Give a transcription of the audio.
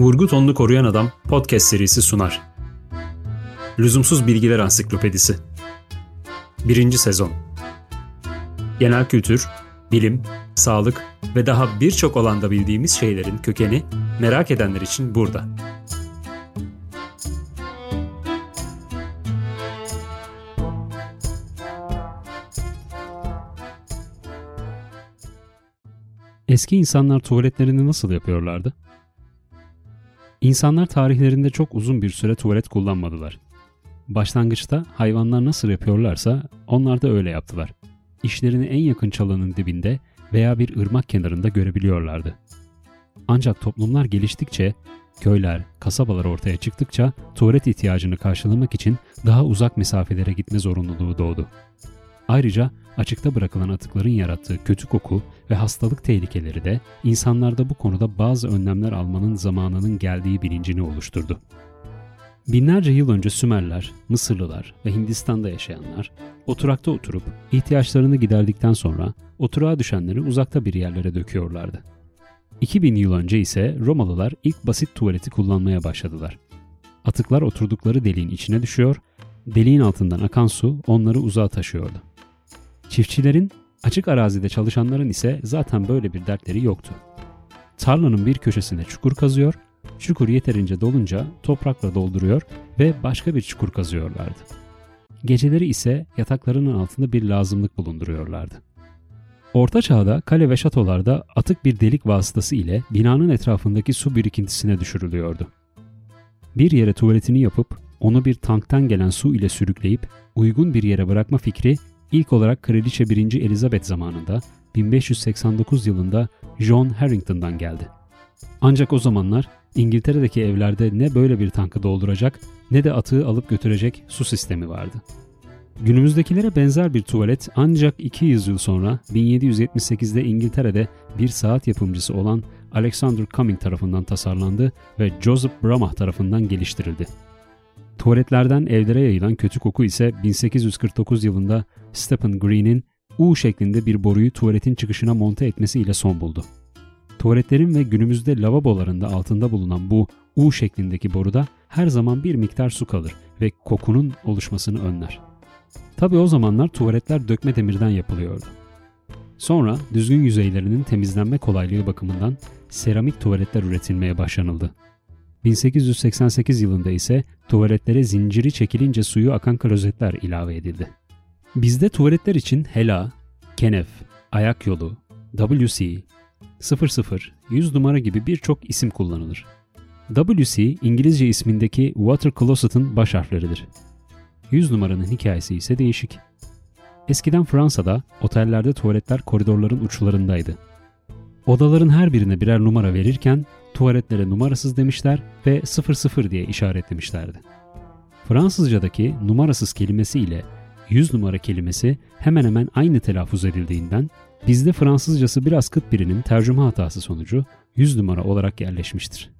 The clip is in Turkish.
Vurgu Tonlu Koruyan Adam podcast serisi sunar. Lüzumsuz Bilgiler Ansiklopedisi 1. Sezon Genel kültür, bilim, sağlık ve daha birçok alanda bildiğimiz şeylerin kökeni merak edenler için burada. Eski insanlar tuvaletlerini nasıl yapıyorlardı? İnsanlar tarihlerinde çok uzun bir süre tuvalet kullanmadılar. Başlangıçta hayvanlar nasıl yapıyorlarsa onlar da öyle yaptılar. İşlerini en yakın çalanın dibinde veya bir ırmak kenarında görebiliyorlardı. Ancak toplumlar geliştikçe, köyler, kasabalar ortaya çıktıkça tuvalet ihtiyacını karşılamak için daha uzak mesafelere gitme zorunluluğu doğdu. Ayrıca açıkta bırakılan atıkların yarattığı kötü koku ve hastalık tehlikeleri de insanlarda bu konuda bazı önlemler almanın zamanının geldiği bilincini oluşturdu. Binlerce yıl önce Sümerler, Mısırlılar ve Hindistan'da yaşayanlar oturakta oturup ihtiyaçlarını giderdikten sonra oturağa düşenleri uzakta bir yerlere döküyorlardı. 2000 yıl önce ise Romalılar ilk basit tuvaleti kullanmaya başladılar. Atıklar oturdukları deliğin içine düşüyor, deliğin altından akan su onları uzağa taşıyordu. Çiftçilerin, açık arazide çalışanların ise zaten böyle bir dertleri yoktu. Tarlanın bir köşesine çukur kazıyor, çukur yeterince dolunca toprakla dolduruyor ve başka bir çukur kazıyorlardı. Geceleri ise yataklarının altında bir lazımlık bulunduruyorlardı. Orta çağda kale ve şatolarda atık bir delik vasıtası ile binanın etrafındaki su birikintisine düşürülüyordu. Bir yere tuvaletini yapıp onu bir tanktan gelen su ile sürükleyip uygun bir yere bırakma fikri İlk olarak Kraliçe 1. Elizabeth zamanında 1589 yılında John Harrington'dan geldi. Ancak o zamanlar İngiltere'deki evlerde ne böyle bir tankı dolduracak ne de atığı alıp götürecek su sistemi vardı. Günümüzdekilere benzer bir tuvalet ancak 200 yıl sonra 1778'de İngiltere'de bir saat yapımcısı olan Alexander Cumming tarafından tasarlandı ve Joseph Bramah tarafından geliştirildi. Tuvaletlerden evlere yayılan kötü koku ise 1849 yılında Stephen Green'in U şeklinde bir boruyu tuvaletin çıkışına monte etmesiyle son buldu. Tuvaletlerin ve günümüzde lavabolarında altında bulunan bu U şeklindeki boruda her zaman bir miktar su kalır ve kokunun oluşmasını önler. Tabi o zamanlar tuvaletler dökme demirden yapılıyordu. Sonra düzgün yüzeylerinin temizlenme kolaylığı bakımından seramik tuvaletler üretilmeye başlanıldı. 1888 yılında ise tuvaletlere zinciri çekilince suyu akan klozetler ilave edildi. Bizde tuvaletler için HELA, KENEF, ayak yolu, WC, 00, 100 numara gibi birçok isim kullanılır. WC İngilizce ismindeki Water Closet'ın baş harfleridir. 100 numaranın hikayesi ise değişik. Eskiden Fransa'da otellerde tuvaletler koridorların uçlarındaydı. Odaların her birine birer numara verirken tuvaletlere numarasız demişler ve 00 diye işaretlemişlerdi. Fransızcadaki numarasız kelimesi ile 100 numara kelimesi hemen hemen aynı telaffuz edildiğinden bizde Fransızcası biraz kıt birinin tercüme hatası sonucu 100 numara olarak yerleşmiştir.